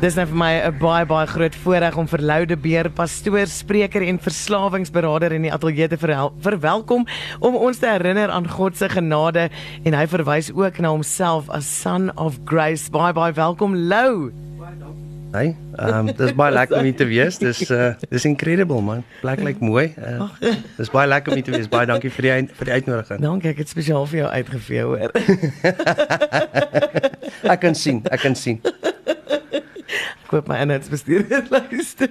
Dis nou vir my 'n baie baie groot voorreg om vir Loude Beer, pastoor, spreker en verslawingsberader in die ateljee te verwelkom om ons te herinner aan God se genade en hy verwys ook na homself as Son of Grace. Baie baie welkom Lou. Hey, ehm um, dis baie lekker om hier te wees. Dis uh dis incredible man. Plek lyk like mooi. Uh, dis baie lekker om hier te wees. Baie dankie vir die vir die uitnodiging. Dankie, ek het spesiaal vir jou uitgevee hoor. ek kan sien, ek kan sien koop my inhoudsbestuurder luister.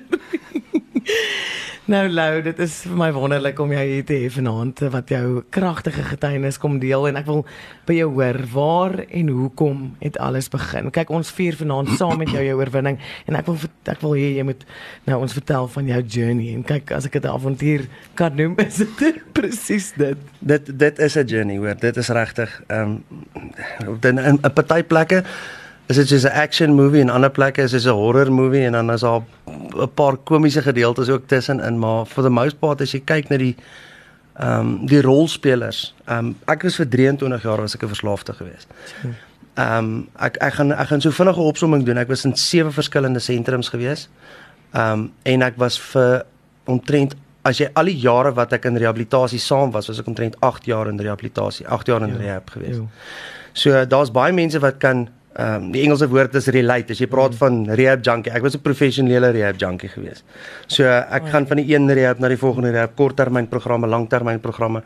nou Lou, dit is vir my wonderlik om jou hier te hê vanaand wat jou kragtige getuienis kom deel en ek wil by jou hoor waar en hoekom het alles begin. Kyk, ons vier vanaand saam met jou jou oorwinning en ek wil ek wil hê jy moet nou ons vertel van jou journey en kyk as ek dit 'n avontuur kan noem, is dit presies dit. Dit dit is 'n journey, hoor. Dit is regtig ehm um, in 'n party plekke is dit soos 'n action movie en ander plekke is dit 'n horror movie en dan is daar 'n paar komiese gedeeltes ook tussenin maar for the most part as jy kyk na die ehm um, die rolspelers ehm um, ek was vir 23 jaar was ek 'n verslaafde geweest. Ehm um, ek ek gaan ek gaan so vinnige opsomming doen. Ek was in sewe verskillende sentrums geweest. Ehm um, en ek was vir omtrent as jy al die jare wat ek in rehabilitasie saam was, was ek omtrent 8 jaar in rehabilitasie, 8 jaar in ja, rehab geweest. So daar's baie mense wat kan ehm um, die Engelse woord is relate. As jy praat van rehab junkie, ek was 'n professionele rehab junkie geweest. So ek gaan van die een rehab na die volgende rehab, korttermynprogramme, langtermynprogramme.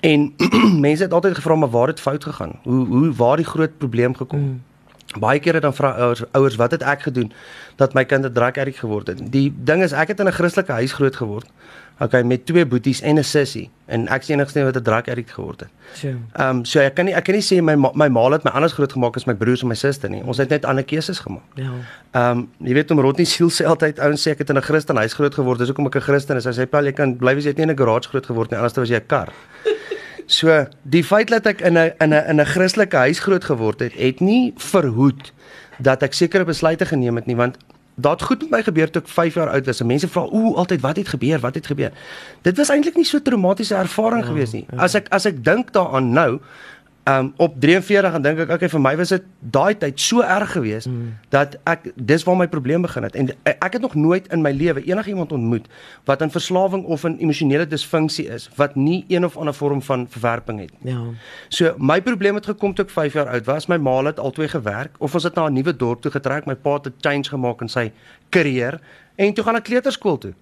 En mense het altyd gevra maar waar het fout gegaan? Hoe hoe waar die groot probleem gekom? Mm. Baie kere dan vra ouers ouers wat het ek gedoen dat my kind 'n drug addict geword het? Die ding is ek het in 'n Christelike huis groot geword. Okay, met twee boeties en 'n sussie en ek is enigste wat 'n drug addict geword het. So. Ehm um, so ek kan nie ek kan nie sê my my ma het my anders groot gemaak as my broers en my suster nie. Ons het net ander keuses gemaak. Ja. Ehm um, jy weet om Rodney siel sê altyd ouens sê ek het in 'n Christen huis groot geword. Dis hoekom ek 'n Christen is. Hy sê Paul jy kan bly wees jy het nie in 'n garage groot geword nie. Anders was jy 'n kar. So die feit dat ek in 'n in 'n in 'n Christelike huis groot geword het, het nie verhoed dat ek sekere besluite geneem het nie want Daat goed met my gebeur toe ek 5 jaar oud was. Mense vra, "Ooh, altyd wat het gebeur? Wat het gebeur?" Dit was eintlik nie so traumatiese ervaring ja, gewees nie. Ja. As ek as ek dink daaraan nou, um op 43 en dink ek okay vir my was dit daai tyd so erg geweest mm. dat ek dis waar my probleem begin het en ek het nog nooit in my lewe enigiemand ontmoet wat in verslawing of in emosionele disfunksie is wat nie een of ander vorm van verwerping het. Ja. So my probleem het gekom toe ek 5 jaar oud was. My ma het altyd gewerk of ons het na 'n nuwe dorp toe getrek. My pa het 'n change gemaak in sy karier en toe gaan ek kleuterskool toe.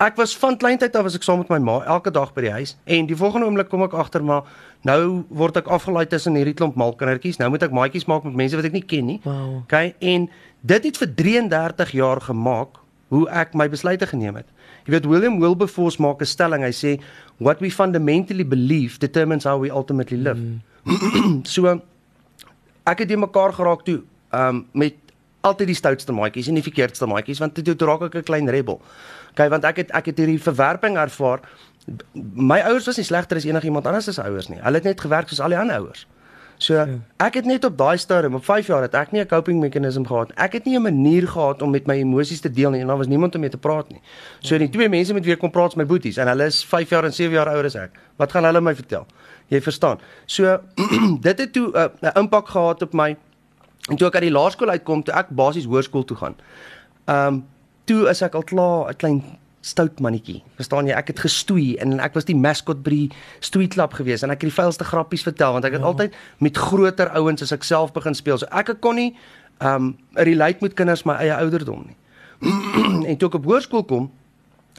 Ek was van kleintyd af was ek saam met my ma elke dag by die huis en die volgende oomblik kom ek agter maar nou word ek afgelaai tussen hierdie klomp malkindertjies. Nou moet ek maatjies maak met mense wat ek nie ken nie. Wow. Okay, en dit het vir 33 jaar gemaak hoe ek my besluite geneem het. Jy weet William Wilberforce maak 'n stelling. Hy sê what we fundamentally believe determines how we ultimately live. Mm. so ek het dit mekaar geraak toe um met altyd die stoutste maatjies en die verkeerdste maatjies want dit toe raak ek 'n klein rebel. Okay, want ek het ek het hierdie verwerping ervaar. My ouers was nie slegter as enigiemand anders se ouers nie. Hulle het net gewerk soos al die ander ouers. So ek het net op daai stadium op 5 jaar het ek nie 'n coping meganisme gehad. Ek het nie 'n manier gehad om met my emosies te deel nie en daar was niemand om mee te praat nie. So die twee mense met wie ek kon praat is my boeties en hulle is 5 jaar en 7 jaar ouer as ek. Wat gaan hulle my vertel? Jy verstaan. So dit het toe uh, 'n uh, impak gehad op my en toe ek uit die laerskool uitkom, toe ek basies hoërskool toe gaan. Ehm um, toe is ek al klaar 'n klein stout mannetjie. Verstaan jy? Ek het gestoei en ek was die mascot by die stoei klub gewees en ek het die vuilste grappies vertel want ek het ja. altyd met groter ouens as ek self begin speel. So ek kon nie um relate met kinders my eie ouderdom nie. en toe ek op hoërskool kom,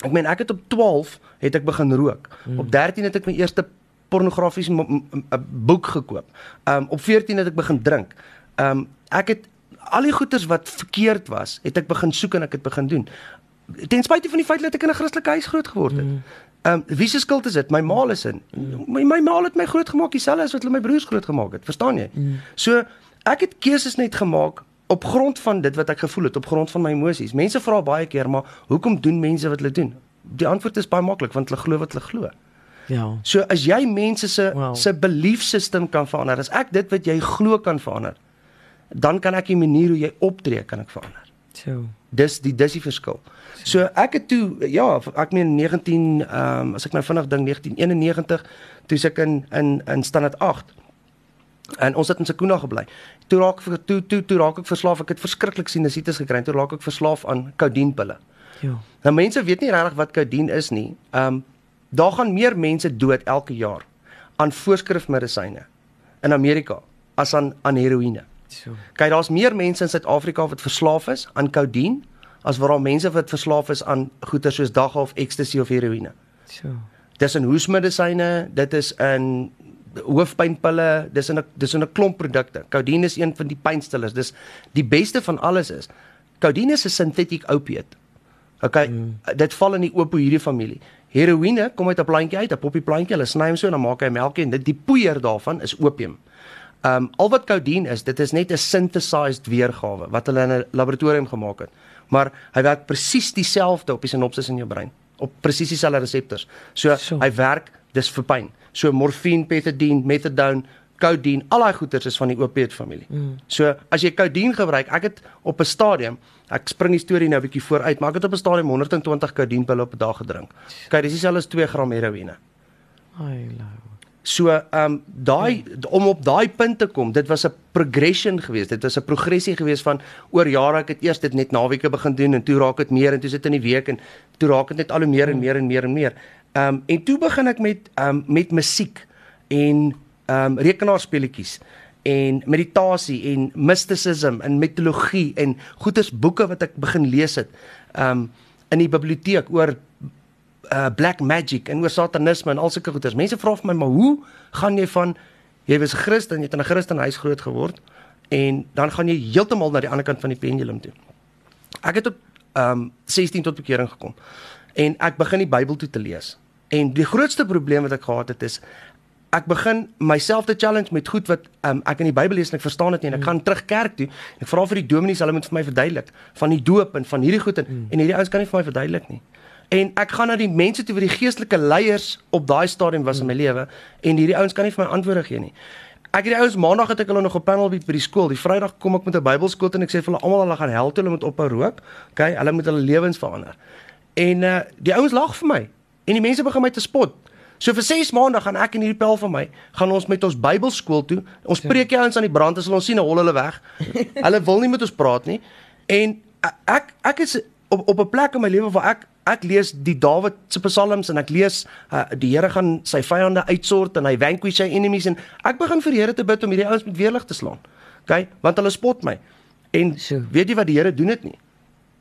ek meen ek het op 12 het ek begin rook. Hmm. Op 13 het ek my eerste pornografiese boek gekoop. Um op 14 het ek begin drink. Um ek het al die goeders wat verkeerd was, het ek begin soek en ek het begin doen. Ten spyte van die feit dat ek in 'n Christelike huis groot geword het. Mm. Ehm um, wie se skuld is dit? My ma is in. Mm. My my ma het my groot gemaak dieselfde as wat hulle my broers groot gemaak het. Verstaan jy? Mm. So ek het keuses net gemaak op grond van dit wat ek gevoel het, op grond van my emosies. Mense vra baie keer, maar hoekom doen mense wat hulle doen? Die antwoord is baie maklik, want hulle glo wat hulle glo. Ja. So as jy mense se wow. se belief system kan verander, as ek dit wat jy glo kan verander, dan kan ek die manier hoe jy optree kan ek verander. So. Dis die dis die verskil. So ek het toe ja, ek meen 19 ehm um, as ek nou vinnig dink 1991 toe ek in in in standaard 8. En ons het in Sekuna gebly. Toe raak ek toe toe toe raak ek verslaaf. Ek het verskriklik sinusitis gekry. Toe raak ek verslaaf aan koudienpille. Ja. Nou mense weet nie regtig wat koudien is nie. Ehm um, daar gaan meer mense dood elke jaar aan voorskrifmedisyne in Amerika as aan aan heroïne. So. Kyk, daar's meer mense in Suid-Afrika wat verslaaf is aan koudien as wat daar mense wat verslaaf is aan goeder soos dagga of ecstasy of heroïne. So. Dis in hoesmedisyne, dit is in hoofpynpille, dis in 'n dis in 'n klomp produkte. Koudien is een van die pynstillers. Dis die beste van alles is. Koudien is 'n sintetiek opiate. Okay, mm. dit val in die opioïde familie. Heroïne kom uit 'n plantjie uit, 'n poppie plantjie. Hulle sny hom so en dan maak hy melkie en dit die poeier daarvan is opium. Um al wat koudien is, dit is net 'n synthesized weergawe wat hulle in 'n laboratorium gemaak het. Maar hy werk presies dieselfde op die sinapses in jou brein, op presies dieselfde reseptors. So, so hy werk dis vir pyn. So morfine, pethidine, methadone, codeine, al daai goeters is van die opiate familie. Mm. So as jy codeine gebruik, ek het op 'n stadium, ek spring die storie nou 'n bietjie vooruit, maar ek het op 'n stadium 120 codeine pille op 'n dag gedrink. Kyk, dis dieselfde as 2 gram heroïne. Ai lou. So, ehm um, daai om op daai punt te kom, dit was 'n progression geweest. Dit was 'n progressie geweest van oor jare ek het eers dit net naweke begin doen en toe raak dit meer en toe sit in die week en toe raak dit net al hoe meer en meer en meer en meer. Ehm um, en toe begin ek met ehm um, met musiek en ehm um, rekenaarspeletjies en meditasie en mysticism en mitologie en goeters boeke wat ek begin lees het ehm um, in die biblioteek oor uh black magic en oor satanisme en al sulke goeters. Mense vra vir my, maar hoe gaan jy van jy was 'n Christen, jy het in 'n Christenhuis groot geword en dan gaan jy heeltemal na die ander kant van die pendulum toe. Ek het op um 16 tot bekering gekom en ek begin die Bybel toe te lees. En die grootste probleem wat ek gehad het is ek begin myself te challenge met goed wat um, ek in die Bybel lees en ek verstaan dit nie en ek gaan terug kerk toe. Ek vra vir die dominees, hulle moet vir my verduidelik van die doop en van hierdie goed en, mm. en hierdie ouens kan nie vir my verduidelik nie en ek gaan na die mense toe wat die geestelike leiers op daai stadium was in my lewe en hierdie ouens kan nie vir my antwoorde gee nie. Ek het die ouens maandag het ek hulle nog op panel by by die skool. Die Vrydag kom ek met 'n Bybelskool en ek sê vir hulle almal hulle gaan hel toe, hulle moet ophou rook. OK, hulle moet hulle lewens verander. En uh die ouens lag vir my en die mense begin my te spot. So vir 6 maande gaan ek en hierdie pel van my gaan ons met ons Bybelskool toe. Ons ja. preek die ouens aan die brand as hulle ons sien, hol hulle weg. hulle wil nie met ons praat nie. En ek ek is op op 'n plek in my lewe waar ek ek lees die Dawid se psalms en ek lees uh, die Here gaan sy vyande uitsort en hy vanquish sy enemies en ek begin vir die Here te bid om hierdie ouens met weerlig te slaan. OK, want hulle spot my. En so. weet jy wat die Here doen dit nie?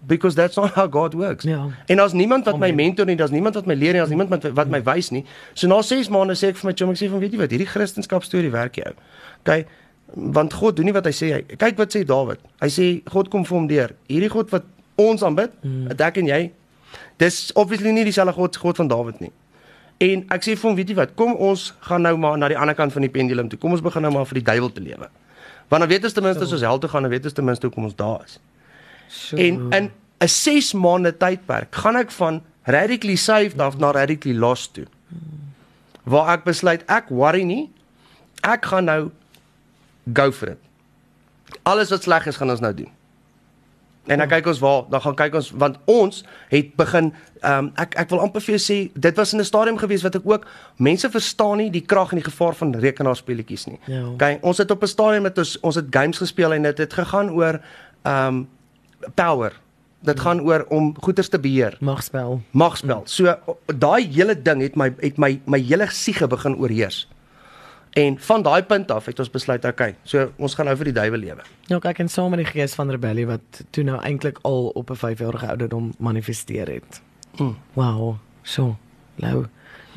Because that's not how God works. Ja. En as niemand wat my mentor nie, daar's niemand wat my leer nie, daar's niemand wat, wat my wys nie. So na 6 maande sê ek vir my chom, ek sê van weet jy wat, hierdie Christendom storie werk jou. OK, want God doen nie wat hy sê hy. Kyk wat sê Dawid. Hy sê God kom vir hom deur. Hierdie God wat ons aanbid, mm. ek en jy Dis obviously nie dieselfde God God van Dawid nie. En ek sê vir hom, weet jy wat? Kom ons gaan nou maar na die ander kant van die pendulum toe. Kom ons begin nou maar vir die duiwel te lewe. Want dan weet ons ten minste so. soos hel toe gaan, dan weet ons ten minste hoe kom ons daar is. So. En in 'n 6 maande tydperk gaan ek van radically saved af na radically lost toe. Waar ek besluit ek worry nie. Ek gaan nou go for it. Alles wat sleg is, gaan ons nou doen. En dan kyk ons waar, dan gaan kyk ons want ons het begin ehm um, ek ek wil amper vir jou sê dit was in 'n stadium gewees wat ek ook mense verstaan nie die krag en die gevaar van rekenaarspeletjies nie. Ja. Okay, ons het op 'n stadium met ons ons het games gespeel en dit het gegaan oor ehm um, power. Dit ja. gaan oor om goederes te beheer. Magspel. Magspel. So daai hele ding het my het my my hele siege begin oorheers. En van daai punt af het ons besluit, okay, so ons gaan nou vir die duiwel lewe. Ja, kyk en saam met die gees van rebellie wat toe nou eintlik al op 'n 5-jarige ouderdom manifesteer het. Mm. Wow, so. Lou.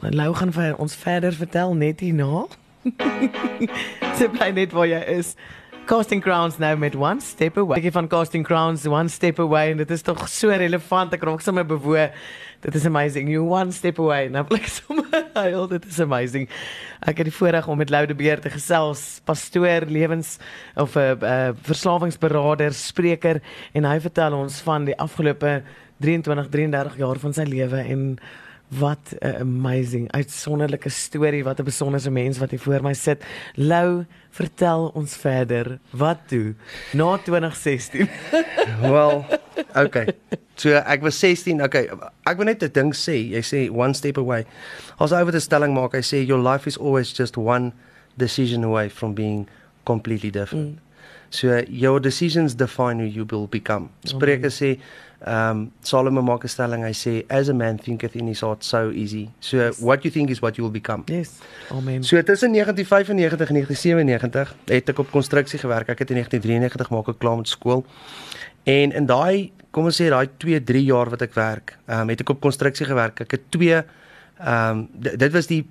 Maar Lou gaan vir ons verder vertel net hierna. Sy bly net waar jy is. Casting Crowns nou met One Step Away. Ek van Casting Crowns One Step Away en dit is tog so relevant. Ek raak sommer bewoe. Dit is amazing. You one step away. Nou blik sommer huil. Dit is amazing. Ek het die voorreg om met Loude Beer te gesels, pastoor, lewens of 'n uh, uh, verslawingsberader, spreker en hy vertel ons van die afgelope 23, 33 jaar van sy lewe en wat 'n amazing uitsonderlike storie wat 'n besondere mens wat hier voor my sit. Lou, vertel ons verder. Wat toe na 2016? Wel, okay. So ek was 16. Okay, ek wil net 'n ding sê. Jy sê one step away. As I would stelling maak, I say your life is always just one decision away from being completely different. Mm. So your decisions define who you will become. Spreuke sê ehm um, Solomon maak 'n stelling, hy sê as a man thinketh in his heart so easy. So yes. what you think is what you will become. Yes. Amen. So tussen 1995 en 1997 het ek op konstruksie gewerk. Ek het in 1993 maak ek klaar met skool. En in daai, kom ons sê daai 2, 3 jaar wat ek werk, ehm um, het ek op konstruksie gewerk. Ek het twee ehm um, dit was die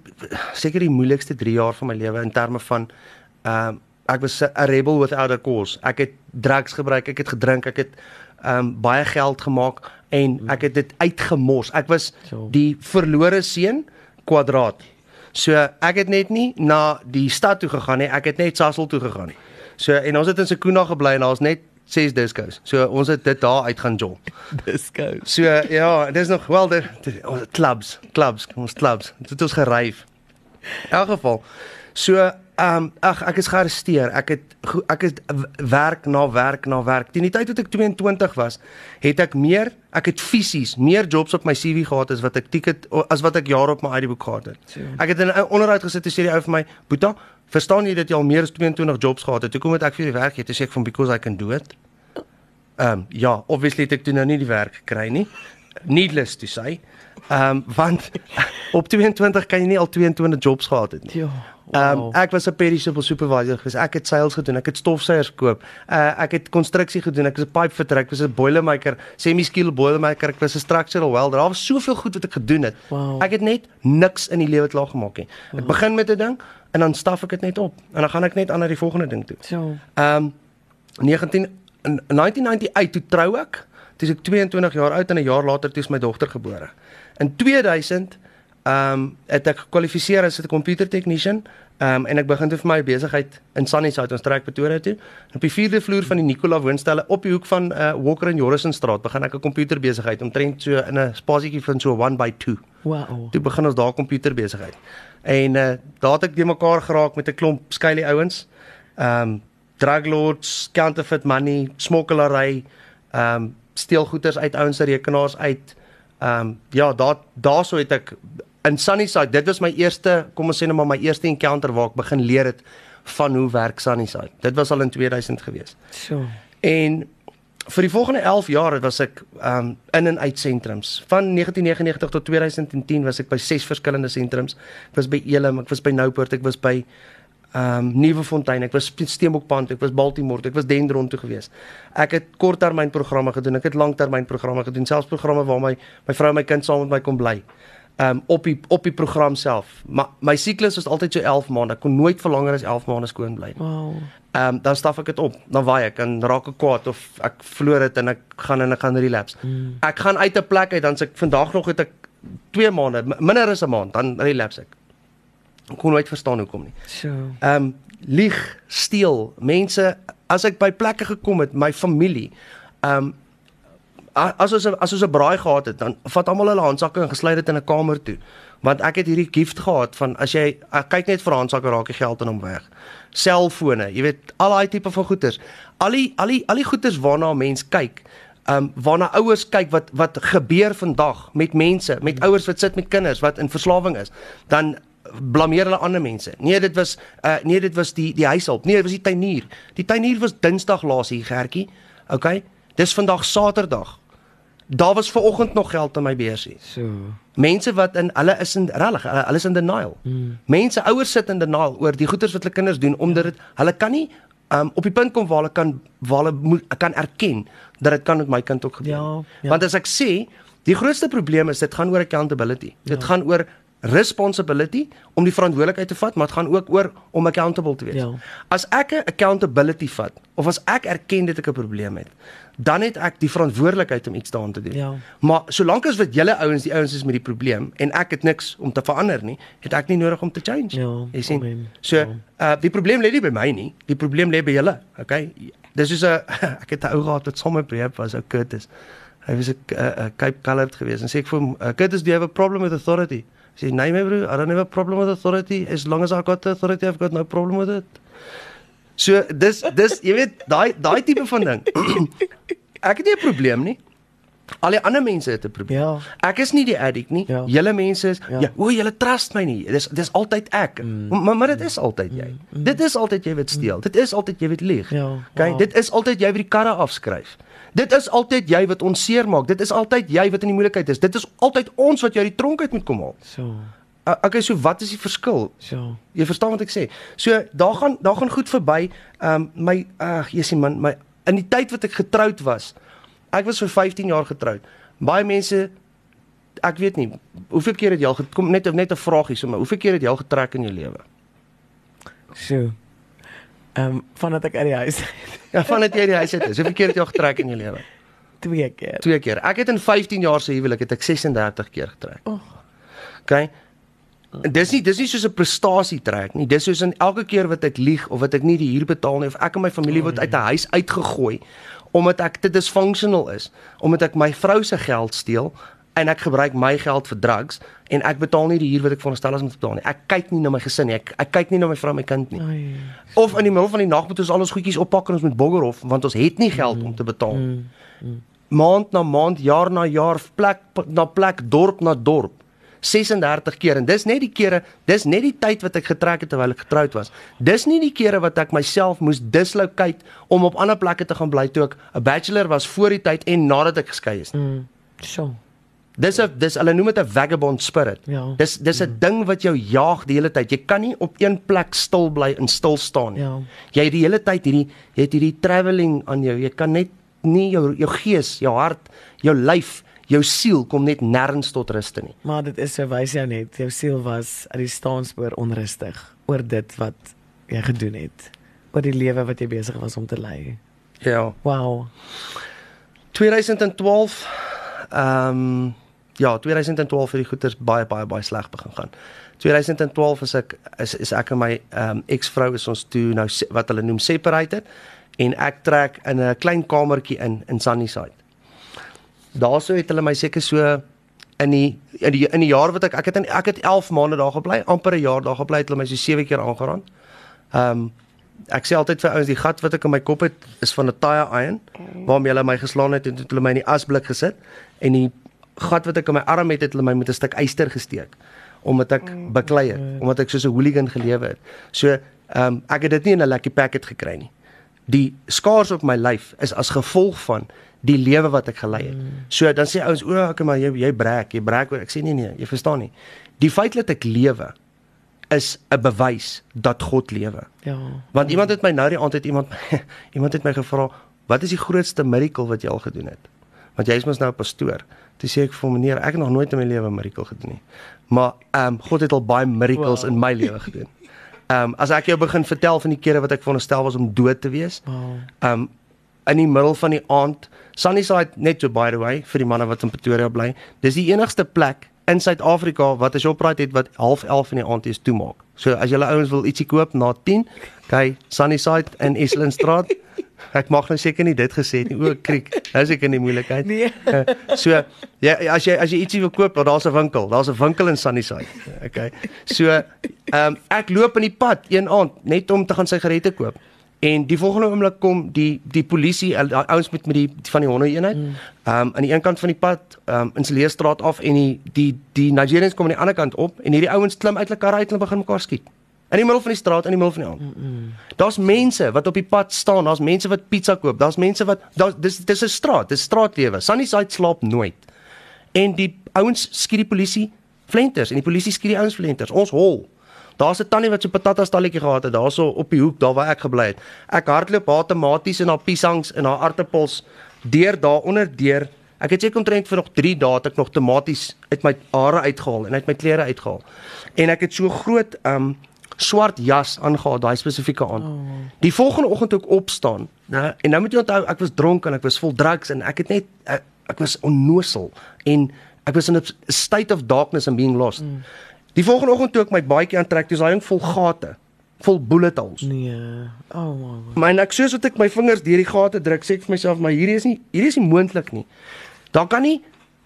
seker die moeilikste 3 jaar van my lewe in terme van ehm um, ek was 'n rebel without a cause. Ek het drugs gebruik, ek het gedrink, ek het um, baie geld gemaak en ek het dit uitgemos. Ek was die verlore seun kwadraat. So ek het net nie na die stad toe gegaan nie, ek het net Sasol toe gegaan nie. So en ons het in Sekuna gebly en daar's net ses discos. So ons het dit daar uit gaan jol. Discos. So ja, dis nog wel die, die ons clubs, clubs, ons clubs. Dit het ons geryf. In elk geval. So um, ag ek is gearresteer. Ek het ek het werk na werk na werk. Teen die tyd toe ek 22 was, het ek meer, ek het fisies meer jobs op my CV gehad as wat ek ticket as wat ek jare op my ID boek gehad het. Ek het in 'n onderhoud gesit en sê die ou vir my, "Boeta, verstaan jy dat jy al meer as 22 jobs gehad het? Hoekom moet ek vir die werk gee?" Toe sê ek van because I can do it. Ehm um, ja, obviously het ek toe nou nie die werk gekry nie. Needless to say. Ehm um, want op 22 kan jy nie al 22 jobs gehad het nie. Ja. Ehm um, ek was 'n perishable supervisor gewees. Ek het sales gedoen, ek het stofsuiers gekoop. Uh ek het konstruksie gedoen. Ek was 'n pipe fitter, ek was 'n boilermaker, semi-skilled boilermaker, ek was 'n structural welder. Daar was soveel goed wat ek gedoen het. Wow. Ek het net niks in die lewe klaar gemaak nie. Ek wow. begin met 'n ding en dan staf ek dit net op en dan gaan ek net aan na die volgende ding toe. So. Ehm um, 19 in 1998 toe trou ek. Toe ek 22 jaar oud en 'n jaar later toe is my dogter gebore. In 2000 ehm um, het ek gekwalifiseer as 'n computer technician. Ehm um, en ek begin toe vir my besigheid in Sunnyside ons trek Pretoria toe. Op die 4de vloer van die Nicola woonstelle op die hoek van uh, Walker en Jorrison straat begin ek 'n computer besigheid omtrent so in 'n spasietjie van so 1 by 2. Wow. Toe begin ons daar computer besigheid. En uh, daar het ek die mekaar geraak met 'n klomp skuilie ouens. Ehm um, drug lords, counterfeit money, smokkelary, ehm um, steelgoeders uit ouens se rekenaars uit. Ehm um, ja, daar daarso het ek in Sunnyside, dit was my eerste, kom ons sê net maar my eerste encounter waar ek begin leer het van hoe werk Sunnyside. Dit was al in 2000 gewees. So. En vir die volgende 11 jaar was ek um in en uit sentrums. Van 1999 tot 2010 was ek by ses verskillende sentrums. Ek was by Elim, ek was by Noupoort, ek was by um Nuwefontein, ek was Steenbokpand, ek was Baltimore, ek was Dendron toe gewees. Ek het korttermynprogramme gedoen, ek het langtermynprogramme gedoen, selfs programme waar my my vrou en my kind saam met my kon bly. Um op die op die program self. Maar my siklus was altyd so 11 maande. Ek kon nooit vir langer as 11 maande skoon bly. Wow. Um dan staf ek dit op, dan waai ek en raak ek kwaad of ek verloor dit en ek gaan en ek gaan relapse. Mm. Ek gaan uit 'n plek uit dan sê ek vandag nog het ek 2 maande, minder as 'n maand, dan relapse ek. Ek kon nooit verstaan hoekom nie. So. Ehm um, lieg, steel, mense as ek by plekke gekom het, my familie, ehm um, as ons as ons 'n braai gehad het, dan vat almal hulle handsakke en gesluit dit in 'n kamer toe. Want ek het hierdie gift gehad van as jy kyk net vir handsakke raak jy geld in hom weg. Selfone, jy weet, al daai tipe van goeders. Al die al die al die goeders waarna 'n mens kyk. Ehm um, waarna ouers kyk wat wat gebeur vandag met mense, met ouers wat sit met kinders wat in verslawing is, dan blameer hulle ander mense. Nee, dit was uh nee, dit was die die huishulp. Nee, dit was die tuinier. Die tuinier was Dinsdag laas hier, Gertjie. OK. Dis vandag Saterdag. Daar was ver oggend nog geld in my beursie. So. Mense wat in hulle is in regtig, hulle, hulle is in denial. Mm. Mense ouers sit in denial oor die goeders wat hulle kinders doen omdat dit hulle kan nie um, op die punt kom waar hulle kan waar hulle moet, kan erken dat dit kan met my kind ook gebeur. Ja, ja. Want as ek sê, die grootste probleem is dit gaan oor accountability. Ja. Dit gaan oor responsibility om die verantwoordelikheid te vat, maar dit gaan ook oor om accountable te wees. Ja. As ek 'n accountability vat of as ek erken dat ek 'n probleem het, dan het ek die verantwoordelikheid om iets daaraan te doen. Ja. Maar solank as wat julle ouens, die ouens is met die probleem en ek het niks om te verander nie, het ek nie nodig om te change. Ja, Jy sien. amen. So, Ja. uh die probleem lê nie by my nie. Die probleem lê by julle, okay? Dis is 'n ek het 'n ou gehad wat sommer breed was, ou Curtis. Hy was 'n uh, Cape Colored geweest en sê ek vir hom, uh, Curtis, do you have a problem with authority? Hy sê, "Nee, my bro, I don't have a problem with authority. As long as I got the authority, I've got no problem with it." So dis dis jy weet daai daai tipe van ding. ek het nie 'n probleem nie. Al die ander mense het 'n probleem. Ja. Ek is nie die addict nie. Ja. Julle mense is ja, Ja. ja o, julle trust my nie. Dis dis altyd ek. Mm. Maar maar dit is altyd jy. Mm. Dit is altyd jy wat steel. Dit is altyd jy wat lieg. Ja, Okay, wow. dit is altyd jy wat die karre afskryf. Dit is altyd jy wat ons seermaak. Dit is altyd jy wat in die moeilikheid is. Dit is altyd ons wat jou uit die tronk uit moet kom haal. So. Okay, so wat is die verskil? So. Jy verstaan wat ek sê. So daar gaan daar gaan goed verby. Ehm um, my ag, Jessie man, my in die tyd wat ek getroud was. Ek was vir 15 jaar getroud. Baie mense ek weet nie, hoeveel keer het jy al gekom net net 'n vragie so, maar hoeveel keer het jy al getrek in jou lewe? So. Ehm um, vandat ek uit die huis Ja, vandat jy die huis uit is, hoeveel keer het jy al getrek in jou lewe? twee keer. Twee keer. Ek het in 15 jaar se huwelik het ek 36 keer getrek. Oh. Okay. Dis nie dis nie soos 'n prestasie trek nie. Dis soos in elke keer wat ek lieg of wat ek nie die huur betaal nie of ek en my familie word uit 'n huis uitgegooi omdat ek te dysfunctional is, omdat ek my vrou se geld steel en ek gebruik my geld vir drugs en ek betaal nie die huur wat ek veronderstel is om te betaal nie. Ek kyk nie na my gesin nie. Ek ek kyk nie na my vrou en my kind nie. Ai. Of in die middel van die nag moet ons al ons goedjies oppak en ons moet boggerhof want ons het nie geld om te betaal. Maand na maand, jaar na jaar, plek na plek, dorp na dorp. 36 keer en dis net die kere, dis net die tyd wat ek getrek het terwyl ek getroud was. Dis nie die kere wat ek myself moes dislocate om op ander plekke te gaan bly toe ek 'n bachelor was voor die tyd en nadat ek geskei is. Mm. So. Dis 'n dis hulle noem dit 'n vagabond spirit. Ja. Dis dis 'n ding wat jou jaag die hele tyd. Jy kan nie op een plek stil bly en stil staan nie. Ja. Jy het die hele tyd hierdie jy het hierdie travelling aan jou. Jy kan net nie jou jou gees, jou hart, jou lyf, jou siel kom net nêrens tot rus nie. Maar dit is so wys jou net, jou siel was uit die staanspoor onrustig oor dit wat jy gedoen het. Oor die lewe wat jy besig was om te lei. Ja. Wow. 2012 ehm um, ja, 2012 het die goeters baie baie baie sleg begin gaan. 2012 is ek is is ek en my ehm um, eksvrou is ons toe nou wat hulle noem separated en ek trek in 'n klein kamertjie in in Sunnyside. Daarso het hulle my seker so in die in die in die jaar wat ek ek het in ek het 11 maande daar gebly, amper 'n jaar daar gebly, het hulle my so 7 keer aangeraan. Ehm um, ek sê altyd vir ouens die gat wat ek in my kop het is van 'n tire iron waarmee hulle my geslaan het en toe het hulle my in die asblik gesit en die gat wat ek in my arm het het hulle my met 'n stuk yster gesteek omdat ek beklei het, omdat ek soos 'n hooligan gelewe het. So, ehm um, ek het dit nie in 'n lucky packet gekry nie. Die skaars op my lyf is as gevolg van die lewe wat ek gelei het. So dan sê ouens, o, okay, maar jy jy breek, jy breek oor. Ek sê nee nee, jy verstaan nie. Die feit dat ek lewe is 'n bewys dat God lewe. Ja. Want iemand het my nou die aand het iemand iemand het my gevra, "Wat is die grootste miracle wat jy al gedoen het?" Want jy is mos nou 'n pastoor. Toe sê ek vir "Meneer, ek het nog nooit in my lewe 'n miracle gedoen nie." Maar ehm um, God het al baie miracles Wow. in my lewe gedoen. Ehm um, as ek jou begin vertel van die kere wat ek veronderstel was om dood te wees, Wow. ehm um, in die middel van die aand, Sunnyside net so by the way vir die manne wat in Pretoria bly. Dis die enigste plek in Suid-Afrika wat 'n Shoprite het wat half 11 in die aand is toemaak. So as julle ouens wil ietsie koop na 10, kyk Sunnyside in Eslingstraat. Ek mag nou seker nie dit gesê het nie. O, kriek. Nou is ek in die moeilikheid. Nee. Eh, so ja, as jy as jy ietsie wil koop, daar's 'n winkel. Daar's 'n winkel in Sunnyside. Okay. So ehm um, ek loop in die pad een aand net om te gaan sigarette koop. En die volgende oomblik kom die die polisie, ouens met met die van die honde eenheid. Ehm um, aan die een kant van die pad, ehm um, in Seleestraat af en die die die Nigerians kom aan die ander kant op en hierdie ouens klim uit hulle karre uit en begin mekaar skiet. In die middel van die straat, in die middel van die aand. Daar's mense wat op die pad staan, daar's mense wat pizza koop, daar's mense wat daar dis dis 'n straat, dis straatlewe. Sunnyside slaap nooit. En die ouens skiet die polisie flenters en die polisie skiet die ouens flenters. Ons hol. Daar's 'n tannie wat so 'n patata stalletjie gehad het daarso op die hoek daar waar ek gebly het. Ek hardloop haar tomaties en haar piesangs en haar aartappels deur daaronder deur. Ek het seker omtrent vir nog 3 dae het ek nog tomaties uit my hare uitgehaal en uit my klere uitgehaal. En ek het so groot um swart jas aangehad daai spesifieke aand. Oh. Die volgende oggend toe ek opstaan, né? En nou moet jy onthou ek was dronk en ek was vol drugs en ek het net ek, ek was onnosel en ek was in 'n state of darkness and being lost. Mm. Die volgende oggend toe ek my baadjie aantrek, dis daai ding vol gate, vol bullet holes. Nee. Oh my. Maar ek soos wat ek my vingers deur die gate druk, sê ek vir myself, maar hierdie is nie hierdie is nie moontlik nie. Daar kan nie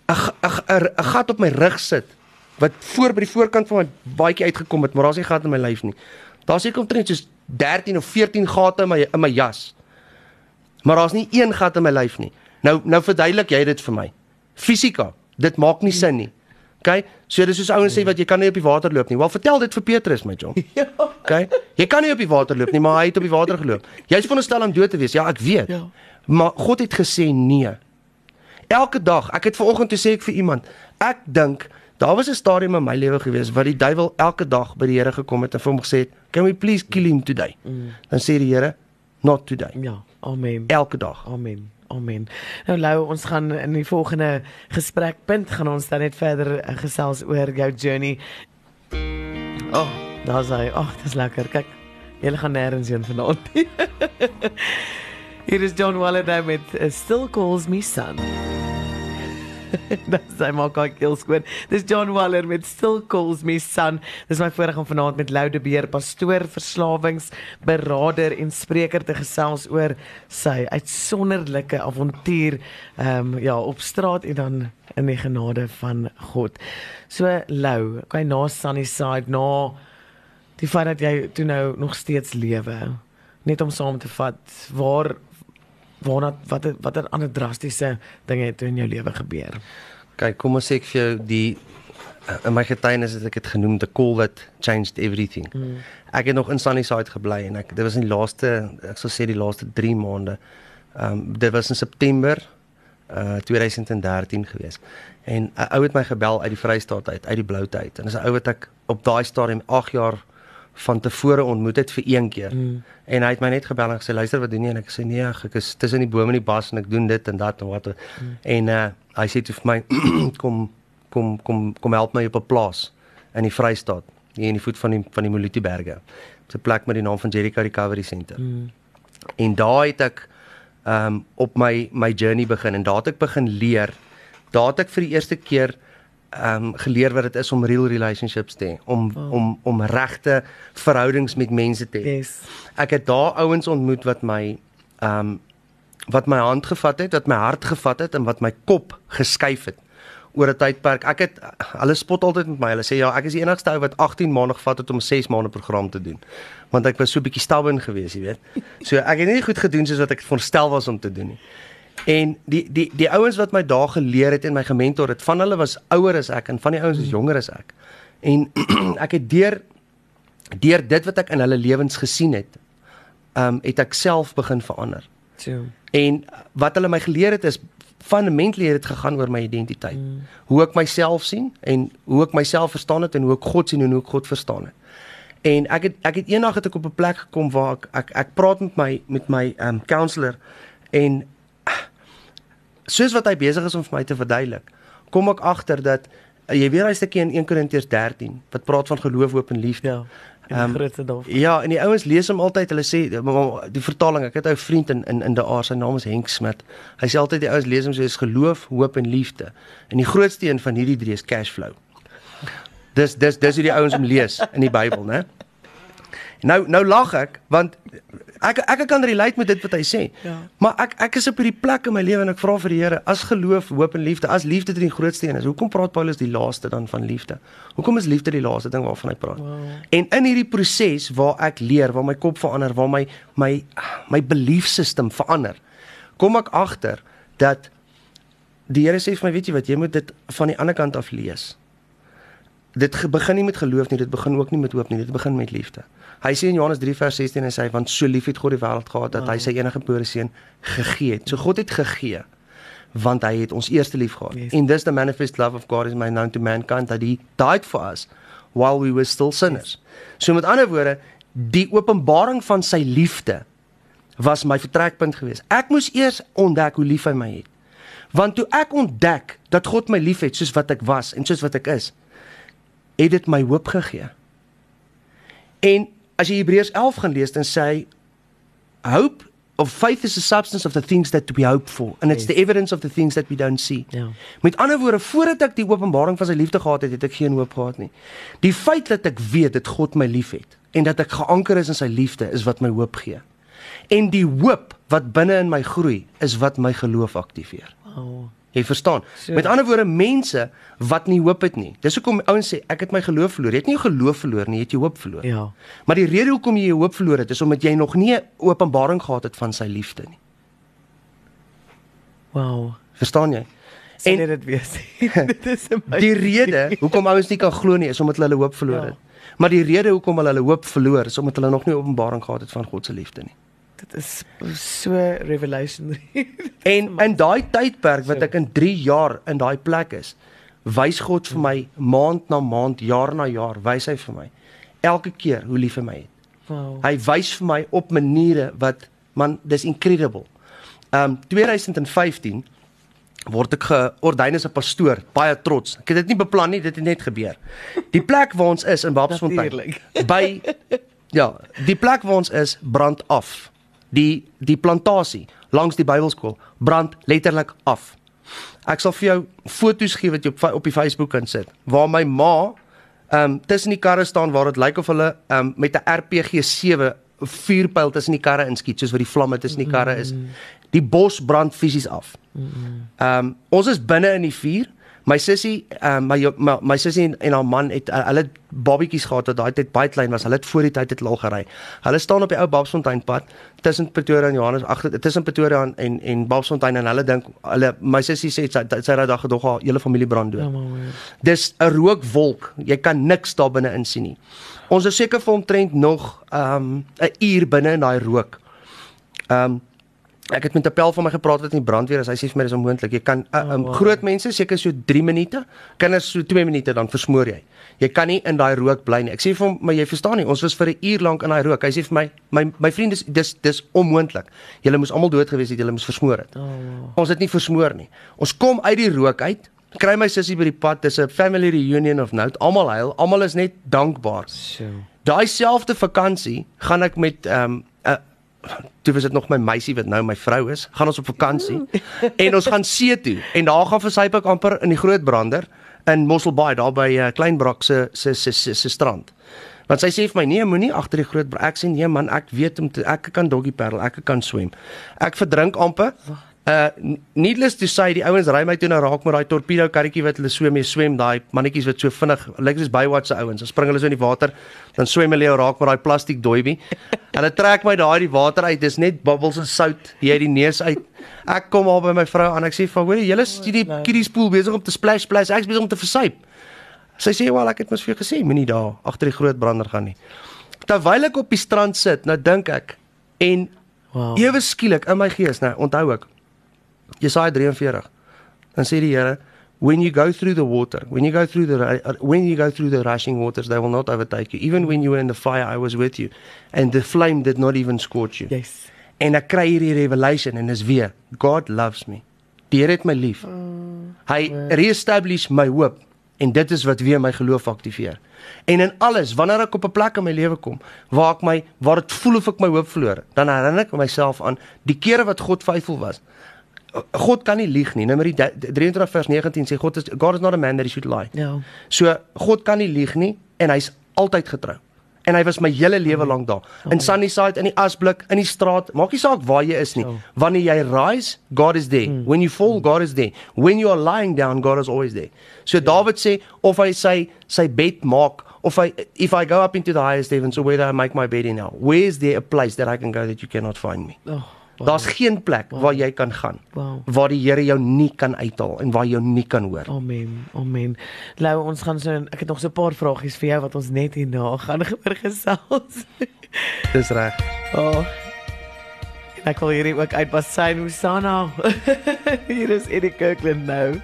'n 'n g- 'n 'n gat op my rug sit wat voor by die voorkant van my baadjie uitgekom het, maar daar's nie gat in my lyf nie. Daar's seker omtrent soos 13 of 14 gate in my in my jas. Maar daar's nie een gat in my lyf nie. Nou nou verduidelik jy dit vir my. Fisika. Dit maak nie sin nie. OK? So dis soos ouens sê wat jy kan nie op die water loop nie. Wel vertel dit vir Petrus my jong. Ja. OK? Jy kan nie op die water loop nie, maar hy het op die water geloop. Jy's veronderstel om dood te wees. Ja, ek weet. Ja. Maar God het gesê nee. Elke dag, ek het vanoggend toe sê ek vir iemand, ek dink daar was 'n stadium in my lewe gewees waar die duiwel elke dag by die Here gekom het en vir hom gesê het, "Can we please kill him today?" Mm. Dan sê die Here, "Not today." Ja. Amen. Elke dag. Amen. Amen. Nou Lou, ons gaan in die volgende gesprekpunt gaan ons dan net verder uh, gesels oor jou journey. Oh, daar's hy. Ag, oh, dit is lekker. Kyk, jy gaan nêrens heen vanaand. Hier is John Walladay met uh, Still Calls Me Son. Dis hy maak al keel skoon. Dis John Waller met Still Calls Me Son. Dis my voorreg om vanaand met Lou de Beer, pastoor, verslawingsberader en spreker te gesels oor sy uitsonderlike avontuur ehm um, ja, op straat en dan in die genade van God. So Lou, jy na Sunnyside na die feit dat jy toe nou nog steeds lewe net om saam te vat waar waarna wat watter ander drastiese dinge het in jou lewe gebeur? Kyk, kom ons sê ek vir jou die in my getuienis het ek dit genoem the call that changed everything. Mm. Ek het nog in Sunnyside gebly en ek dit was in die laaste ek sal sê die laaste 3 maande. Ehm um, dit was in September uh 2013 gewees. En 'n ou het my gebel uit die Vrystaat uit, uit die Bloute uit. En dis 'n ou wat ek op daai stadium 8 jaar van tevore ontmoet het vir een keer. Mm. En hy het my net gebel en gesê luister wat doen jy en ek sê nee ek is tussen die bome in die bos en ek doen dit en dat en wat. Mm. En uh hy sê toe vir my kom kom kom kom help my op 'n plaas in die Vrystaat hier in die voet van die van die Moluti berge. 'n plek met die naam van Jericho Recovery Center. Mm. En daar het ek um op my my journey begin en daar het ek begin leer. Daar het ek vir die eerste keer ehm um, geleer wat dit is om real relationships te hê, om oh. om om regte verhoudings met mense te hê. Yes. Ek het daar ouens ontmoet wat my ehm um, wat my hand gevat het, wat my hart gevat het en wat my kop geskuif het oor 'n tydperk. Ek het hulle spot altyd met my. Hulle sê ja, ek is die enigste ou wat 18 maande gevat het om 'n 6 maande program te doen. Want ek was so bietjie stubborn geweest, jy weet. So ek het nie goed gedoen soos wat ek veronderstel was om te doen nie. En die die die ouens wat my daar geleer het en my gementor het, van hulle was ouer as ek en van die ouens is jonger as ek. En ek het deur deur dit wat ek in hulle lewens gesien het, ehm um, het ek self begin verander. So. En wat hulle my geleer het is fundamentally het dit gegaan oor my identiteit. Mm. Hoe ek myself sien en hoe ek myself verstaan het en hoe ek God sien en hoe ek God verstaan het. En ek het ek het eendag het ek op 'n plek gekom waar ek ek, ek praat met my met my ehm um, counselor en soos wat hy besig is om vir my te verduidelik, kom ek agter dat uh, jy weer daai stukkie in 1 Korintiërs 13 wat praat van geloof, hoop en liefde. Ja. Um, grootste dof. Ja, en die ouens lees hom altyd. Hulle sê die vertaling, ek het 'n vriend in in in die aard, sy naam is Henk Smit. Hy sê altyd die ouens lees hom soos geloof, hoop en liefde. En die grootste een van hierdie drie is cash flow. Dis dis dis hoe die ouens hom lees in die Bybel, né? Nou nou lag ek want ek ek kan relate met dit wat hy sê. Ja. Maar ek ek is op hierdie plek in my lewe en ek vra vir die Here as geloof, hoop en liefde, as liefde die grootste een is. Hoekom praat Paulus die laaste dan van liefde? Hoekom is liefde die laaste ding waarvan hy praat? Wow. En in hierdie proses waar ek leer, waar my kop verander, waar my my my belief system verander, kom ek agter dat die Here sê vir my, weet jy wat, jy moet dit van die ander kant af lees. Dit begin nie met geloof nie, dit begin ook nie met hoop nie, dit begin met liefde. Hy sê in Johannes 3 vers 16 en hy sê want so lief het God die wêreld gehad dat hy sy enige gebore seun gegee het. So God het gegee want hy het ons eerste lief gehad. Yes. And this the manifest love of God is made known to mankind that he died for us while we were still sinners. Yes. So met ander woorde, die openbaring van sy liefde was my vertrekpunt geweest. Ek moes eers ontdek hoe lief hy my het. Want toe ek ontdek dat God my liefhet soos wat ek was en soos wat ek is, het dit my hoop gegee. En as jy Hebreërs 11 gaan lees dan sê hy hope of faith is the substance of the things that we hope for and it's yes. the evidence of the things that we don't see. Ja. Met ander woorde, voordat ek die openbaring van sy liefde gehad het, het ek geen hoop gehad nie. Die feit dat ek weet dat God my liefhet en dat ek geanker is in sy liefde is wat my hoop gee. En die hoop wat binne in my groei is wat my geloof aktiveer. Wow. Jy verstaan. So. Met ander woorde, mense wat nie hoop het nie. Dis hoekom ouens sê ek het my geloof verloor. Jy het nie jou geloof verloor nie, jy het jou hoop verloor. Ja. Maar die rede hoekom jy jou hoop verloor het, is omdat jy nog nie 'n openbaring gehad het van sy liefde nie. Wow. Verstaan jy? En dit weet dit is amazing. Die rede hoekom ouens nie kan glo nie is omdat hulle hoop verloor ja. het. Maar die rede hoekom hulle hulle hoop verloor is omdat hulle nog nie openbaring gehad het van God se liefde nie. Dit is so revelatory. en in daai tydperk wat ek in 3 jaar in daai plek is, wys God vir my maand na maand, jaar na jaar, wys hy vir my elke keer hoe lief hy my het. Wow. Hy wys vir my op maniere wat man, dis incredible. Um 2015 word ek geordyn as 'n pastoor, baie trots. Ek het dit nie beplan nie, dit het net gebeur. Die plek waar ons is in Babsfontein by ja, die plek waar ons is brand af. Die die plantasie langs die Bybelskool brand letterlik af. Ek sal vir jou foto's gee wat jy op op die Facebook kan sit waar my ma ehm um, tussen die karre staan waar dit lyk of hulle ehm um, met 'n RPG 7 vuurpyl tussen die karre inskiet soos wat die vlamme tussen die karre is. Die bos brand fisies af. Ehm um, ons is binne in die vuur. My sussie, ehm um, my, my my sussie en, en haar man het uh, hulle babietjies gehad wat daai tyd baie klein was. Hulle het voor die tyd het al gery. Hulle staan op die ou Babsfontein pad tussen Pretoria en Johannes agter tussen Pretoria en en, en Babsfontein en hulle dink hulle my sussie sê sy sy ry daag gedog haar hele familie brand dood. Ja, Dis 'n rookwolk. Jy kan niks daar binne in sien nie. Ons is seker vir omtrent nog ehm um, 'n uur binne in daai rook. Ehm um, ek het met 'n pel van my gepraat wat in die brandweer is. Hy sê vir my dis onmoontlik. Jy kan uh, um, groot mense seker so 3 minute, kinders so 2 minute dan versmoor jy. Jy kan nie in daai rook bly nie. Ek sê vir hom, maar jy verstaan nie, ons was vir 'n uur lank in daai rook. Hy sê vir my, my my vriend dis dis dis onmoontlik. Julle moes almal dood gewees het, julle moes versmoor het. Oh, wow. Ons het nie versmoor nie. Ons kom uit die rook uit kry my sussie by die pad, dis 'n family reunion of note. Almal huil, almal is net dankbaar. So. Daai selfde vakansie gaan ek met ehm um, toe was dit nog my meisie wat nou my vrou is, gaan ons op vakansie en ons gaan see toe en daar gaan versyp ek amper in die groot brander in Mosselbaai daar by uh, Kleinbrak se se se se strand. Want sy sê vir my nee, moenie agter die groot ek sê nee man, ek weet om te, ek kan doggy paddle, ek kan swem. Ek verdrink amper. Uh needless to say die ouens ry my toe na raak met daai torpedo karretjie wat hulle so mee swem daai mannetjies wat so vinnig lyk soos Baywatch se ouens. Hulle spring hulle so in die water, dan swem hulle jou raak met daai plastiek doibie. hulle trek my daai die water uit. Dis net bubbles en sout hier uit die neus uit. Ek kom al by my vrou aan. Ek sê vir hoor, julle is die kiddies pool besig om te splash splash. Ek's besig om te versuip. Sy sê, "Wel, ek het mos vir jou gesê, moenie daar agter die groot brander gaan nie." Terwyl ek op die strand sit, nou dink ek en wow. ewe skielik in my gees, nou onthou ek Jesaja 43. Dan sê die Here, when you go through the water, when you go through the uh, when you go through the rushing waters, they will not overtake you. Even when you were in the fire, I was with you, and the flame did not even scorch you. Yes. En ek kry hierdie revelation en is weer, God loves me. Die Here het my lief. Mm, Hy re-establish my hoop en dit is wat weer my geloof aktiveer. En in alles, wanneer ek op 'n plek in my lewe kom waar ek my waar dit voel of ek my hoop verloor, dan herinner ek myself aan die kere wat God faithful was. God kan nie lieg nie. Nummer 23 vers 19 sê God is God is not a man that he should lie. Ja. So God kan nie lieg nie en hy's altyd getrou. En hy was my hele lewe lank daar. In Sunnyside, in die asblik, in die straat, maak nie saak waar jy is nie. Wanneer jy rise, God is there. Hmm. When you fall, God is there. When you are lying down, God is always there. So David sê of hy sy sy bed maak of I if I go up into the highest heavens or where I make my bed in now, where is there a place that I can go that you cannot find me? Oh. Wow. Daar's geen plek wow. waar jy kan gaan wow. waar die Here jou nie kan uithaal en waar jy jou nie kan hoor. Amen. Amen. Lou, ons gaan so ek het nog so 'n paar vragies vir jou wat ons net hierna gaan gesels. Dis reg. Oh. Ek wil hierdie ook uitbasyn Hosanna. Hier is Erik Kirkland nou.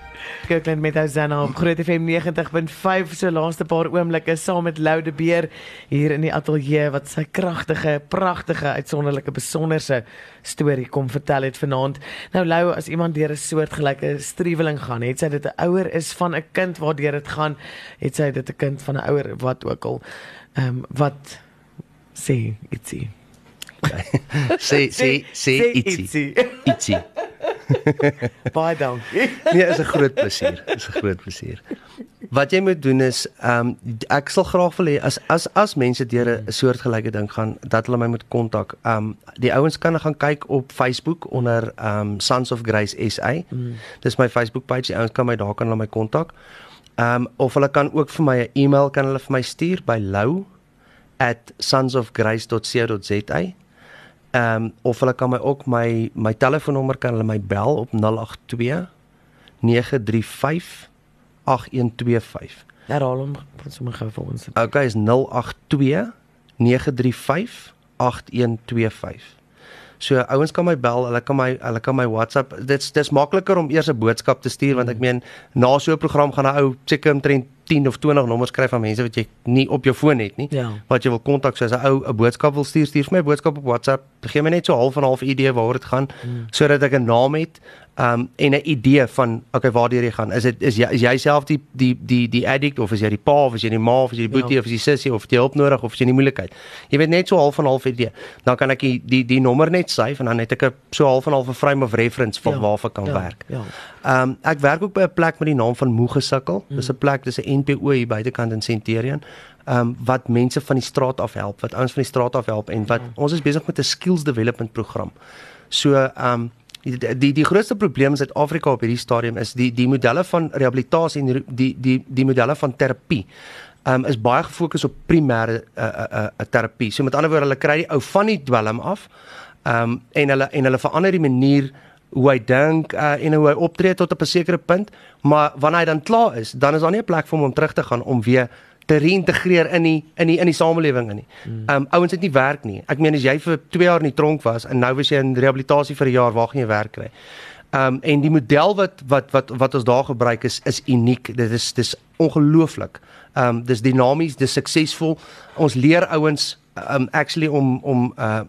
Kirkland met Hosanna op Groot FM 90.5 so laaste paar oomblikke saam met Lou de Beer hier in die ateljee wat sy kragtige, pragtige, uitsonderlike besonderse storie kom vertel het vanaand. Nou Lou, as iemand deur 'n soortgelyke struweling gaan, het sy dit 'n ouer is van 'n kind waardeur dit gaan, het sy dit 'n kind van 'n ouer wat ook al ehm um, wat sê ietsie. sê sê sê ietsie. Ietsie. Baie dankie. nee, is 'n groot plesier. Is 'n groot plesier. Wat jy moet doen is ehm um, ek sal graag wil hê as as as mense deur 'n soortgelyke ding gaan dat hulle my moet kontak. Ehm um, die ouens kan gaan kyk op Facebook onder ehm um, Sons of Grace SA. Mm. Dis my Facebook page. Die ouens kan my daar kan hulle my kontak. Ehm um, of hulle kan ook vir my 'n e-mail kan hulle vir my stuur by lou@sonsofgrace.co.za. Ehm um, of hulle kan my ook my my telefoonnommer kan hulle my bel op 082 935 8125. Herhaal hom sommer gou vir ons. Okay, is 082 935 8125. So ouens kan my bel, hulle kan my hulle kan my WhatsApp. Dit's dis makliker om eers 'n boodskap te stuur want ek meen na so 'n program gaan 'n ou seker omtrent 10 of 20 nommers kry van mense wat jy nie op jou foon het nie. Ja. Wat jy wil kontak so as 'n ou 'n boodskap wil stuur, stuur vir my 'n boodskap op WhatsApp. Gee my net so half en half idee waaroor dit gaan Mm. sodat ek 'n naam het um en 'n idee van okay waartoe jy gaan. Is dit is jy is jy self die die die die addict of is jy die pa of is jy die ma of is jy die boetie Ja. of is jy sussie of jy hulp nodig of is jy in die moeilikheid. Jy weet net so half en half idee. Dan kan ek die die, die nommer net save en dan het ek 'n so half en half 'n frame of reference van Ja, waarvan kan ja, werk. Ja. Um, ek werk ook by 'n plek met die naam van Moegesukkel. Mm. Dis 'n plek, dis 'n NPO hier buitekant in Centurion. Ehm um, wat mense van die straat af help, wat ouens van die straat af help en wat Ja. ons is besig met 'n skills development program. So ehm um, die die die grootste probleem in Suid-Afrika op hierdie stadium is die die modelle van rehabilitasie en die die die modelle van terapie. Um is baie gefokus op primêre uh, uh, 'n uh, terapie. So met ander woorde, hulle kry die ou van die dwelm af. Um en hulle en hulle verander die manier hoe hy dink uh, en hoe hy optree tot op 'n sekere punt, maar wanneer hy dan klaar is, dan is daar nie 'n plek vir hom om terug te gaan om weer te reïntegreer in die in die in die samelewing in nie. Um ouens het nie werk nie. Ek meen as jy vir 2 jaar in die tronk was en nou was jy in rehabilitasie vir 'n jaar, waar gaan jy werk kry? Um en die model wat wat wat wat ons daar gebruik is is uniek. Dit is dis ongelooflik. Um dis dinamies, dis suksesvol. Ons leer ouens um actually om om uh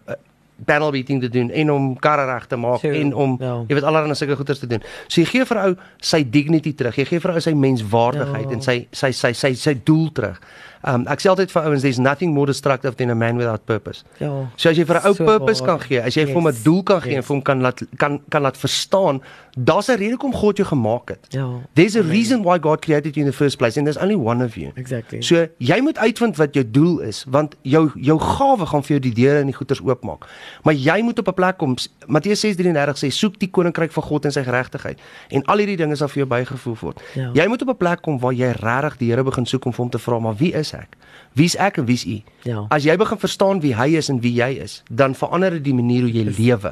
panel beating te doen en om karre reg te maak Sure, en om ja. jy weet allerlei sulke goeders te doen. So jy gee vir ou sy dignity terug. Jy gee vir ou sy menswaardigheid Ja. en sy sy sy sy sy doel terug. Um ek sê altyd vir ouens there's nothing more destructive than a man without purpose. Ja. So as jy vir 'n ou So purpose kan gee, as jy vir hom 'n Yes, doel kan gee en yes. vir hom kan laat kan kan laat verstaan, daar's 'n rede hoekom God jou gemaak het. Ja. There's a reason why God created you in the first place and there's only one of you. Exactly. So jy moet uitvind wat jou doel is want jou jou gawe gaan vir jou die deure en die goeders oopmaak. Maar jy moet op 'n plek kom. Matteus 6:33 sê soek die koninkryk van God en sy geregtigheid en al hierdie dinge sal vir jou bygevoeg word. Ja. Jy moet op 'n plek kom waar jy regtig die Here begin soek om vir hom te vra maar wie is ek? Wie's ek en wie's u? Ja. As jy begin verstaan wie hy is en wie jy is, dan verander dit die manier hoe jy lewe.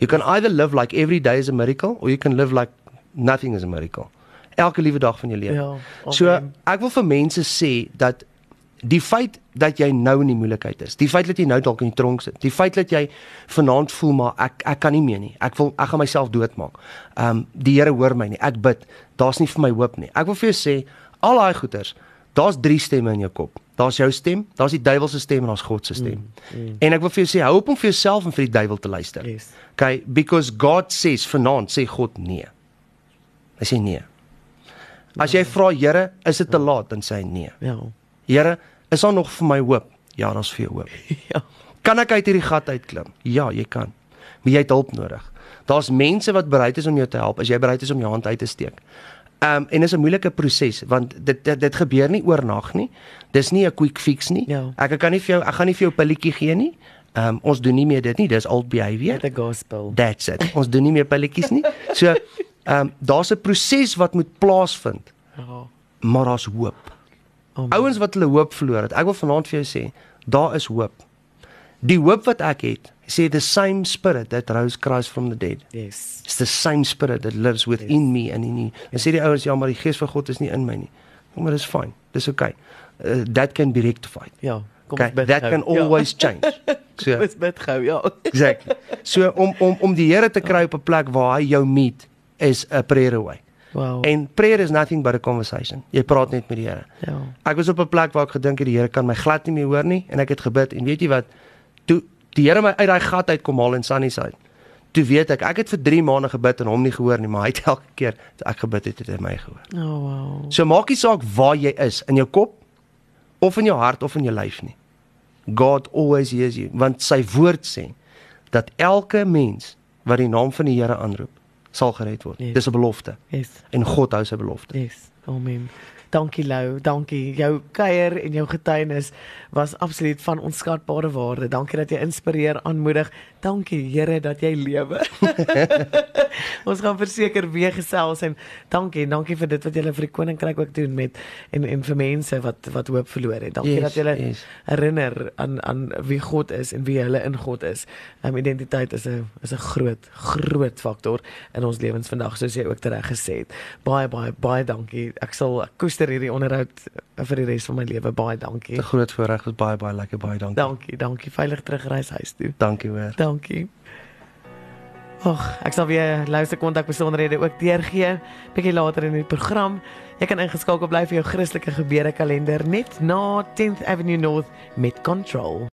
You can either live like every day is a miracle or you can live like nothing is a miracle. Elke liewe dag van jou lewe. Ja, so amen. ek wil vir mense sê dat die feit dat jy nou in die moeilikheid is, die feit dat jy nou dalk in die tronk sit, die feit dat jy vanaand voel maar ek ek kan nie meer nie. Ek wil ek gaan myself doodmaak. Um die Here hoor my nie. Ek bid. Daar's nie vir my hoop nie. Ek wil vir jou sê al daai goeters, daar's drie stemme in jou kop. Daar's jou stem, daar's die duiwel se stem en daar's God se stem. Mm, mm. En ek wil vir jou sê hou op om vir jouself en vir die duiwel te luister. Yes. Okay, because God says vanaand sê God nee. Hy sê nee. As jy vra Here, is dit te laat? Dan sê hy nee. Ja. Here, is daar nog vir my hoop? Ja, daar's vir jou hoop. Ja. Kan ek uit hierdie gat uitklim? Ja, jy kan. Maar jy het hulp nodig. Daar's mense wat bereid is om jou te help as jy bereid is om jou hand uit te steek. Um en dit is 'n moeilike proses want dit, dit dit gebeur nie oornag nie. Dis nie 'n quick fix nie. Ja. Ek kan nie vir jou ek gaan nie vir jou pilletjie gee nie. Um ons doen nie meer dit nie. Dis old behavior. The gospel. That's it. Ons doen nie meer pilletjies nie. So um daar's 'n proses wat moet plaasvind, Ja. maar daar's hoop. Amen. Ouens wat hulle hoop verloor het. Ek wil vanaand vir jou sê, daar is hoop. Die hoop wat ek het, sê the same spirit that rose Christ from the dead. Yes. It's the same spirit that lives within me and in you. Dan sê die ouens ja, maar die gees van God is nie in my nie. Ja, maar dis fine. Dis okay. Uh, that can be rectified. Ja. Kom Okay, that gou. can Ja. always change. So ons bid gou, ja. exactly. So om om om die Here te kry op 'n plek waar hy jou meet is 'n prayer away. Wow. En prayer is nothing but a conversation. Jy praat net met die Here. ja. Ek was op 'n plek waar ek gedink het die Here kan my glad nie meer hoor nie en ek het gebid en weet jy wat? Toe die Here my uit daai gat uit kom haal in Sunnyside. Toe weet ek ek het vir 3 maande gebid en hom nie gehoor nie, maar hy het elke keer as ek gebid het, het hy my gehoor. Oh wow. So maak nie saak waar jy is, in jou kop of in jou hart of in jou lyf nie. God always hears you want sy woord sê dat elke mens wat die naam van die Here aanroep, sal gered word. Yes. Dis 'n belofte Yes. en God hou sy belofte. Yes. Amen. Dankie Lou, dankie. Jou kuier en jou getuienis was absoluut van onskatbare waarde. Dankie dat jy inspireer, aanmoedig. Dankie Here dat jy lewe. ons gaan verseker weer gesels en dankie dankie vir dit wat julle vir die koninkryk ook doen met en en vir mense wat wat hoop verloor het. Dankie Yes, dat julle yes. herinner aan aan wie God is en wie hulle in God is. Um, identiteit is 'n is 'n groot groot faktor in ons lewens vandag soos jy ook tereg gesê het. Baie baie baie dankie. Ek sal ek koester hierdie onderhoud vir die res van my lewe. Baie dankie. 'n Groot voorreg, was baie baie lekker, baie dankie. Dankie, dankie. Veilig terugreis huis toe. Dankie hoor. Dankie. Ag, ek sal weer luister kontak besonderhede ook deurgee bietjie later in die program. Jy kan ingeskakel bly vir jou Christelike gebeure kalender net na 10th Avenue North met Control.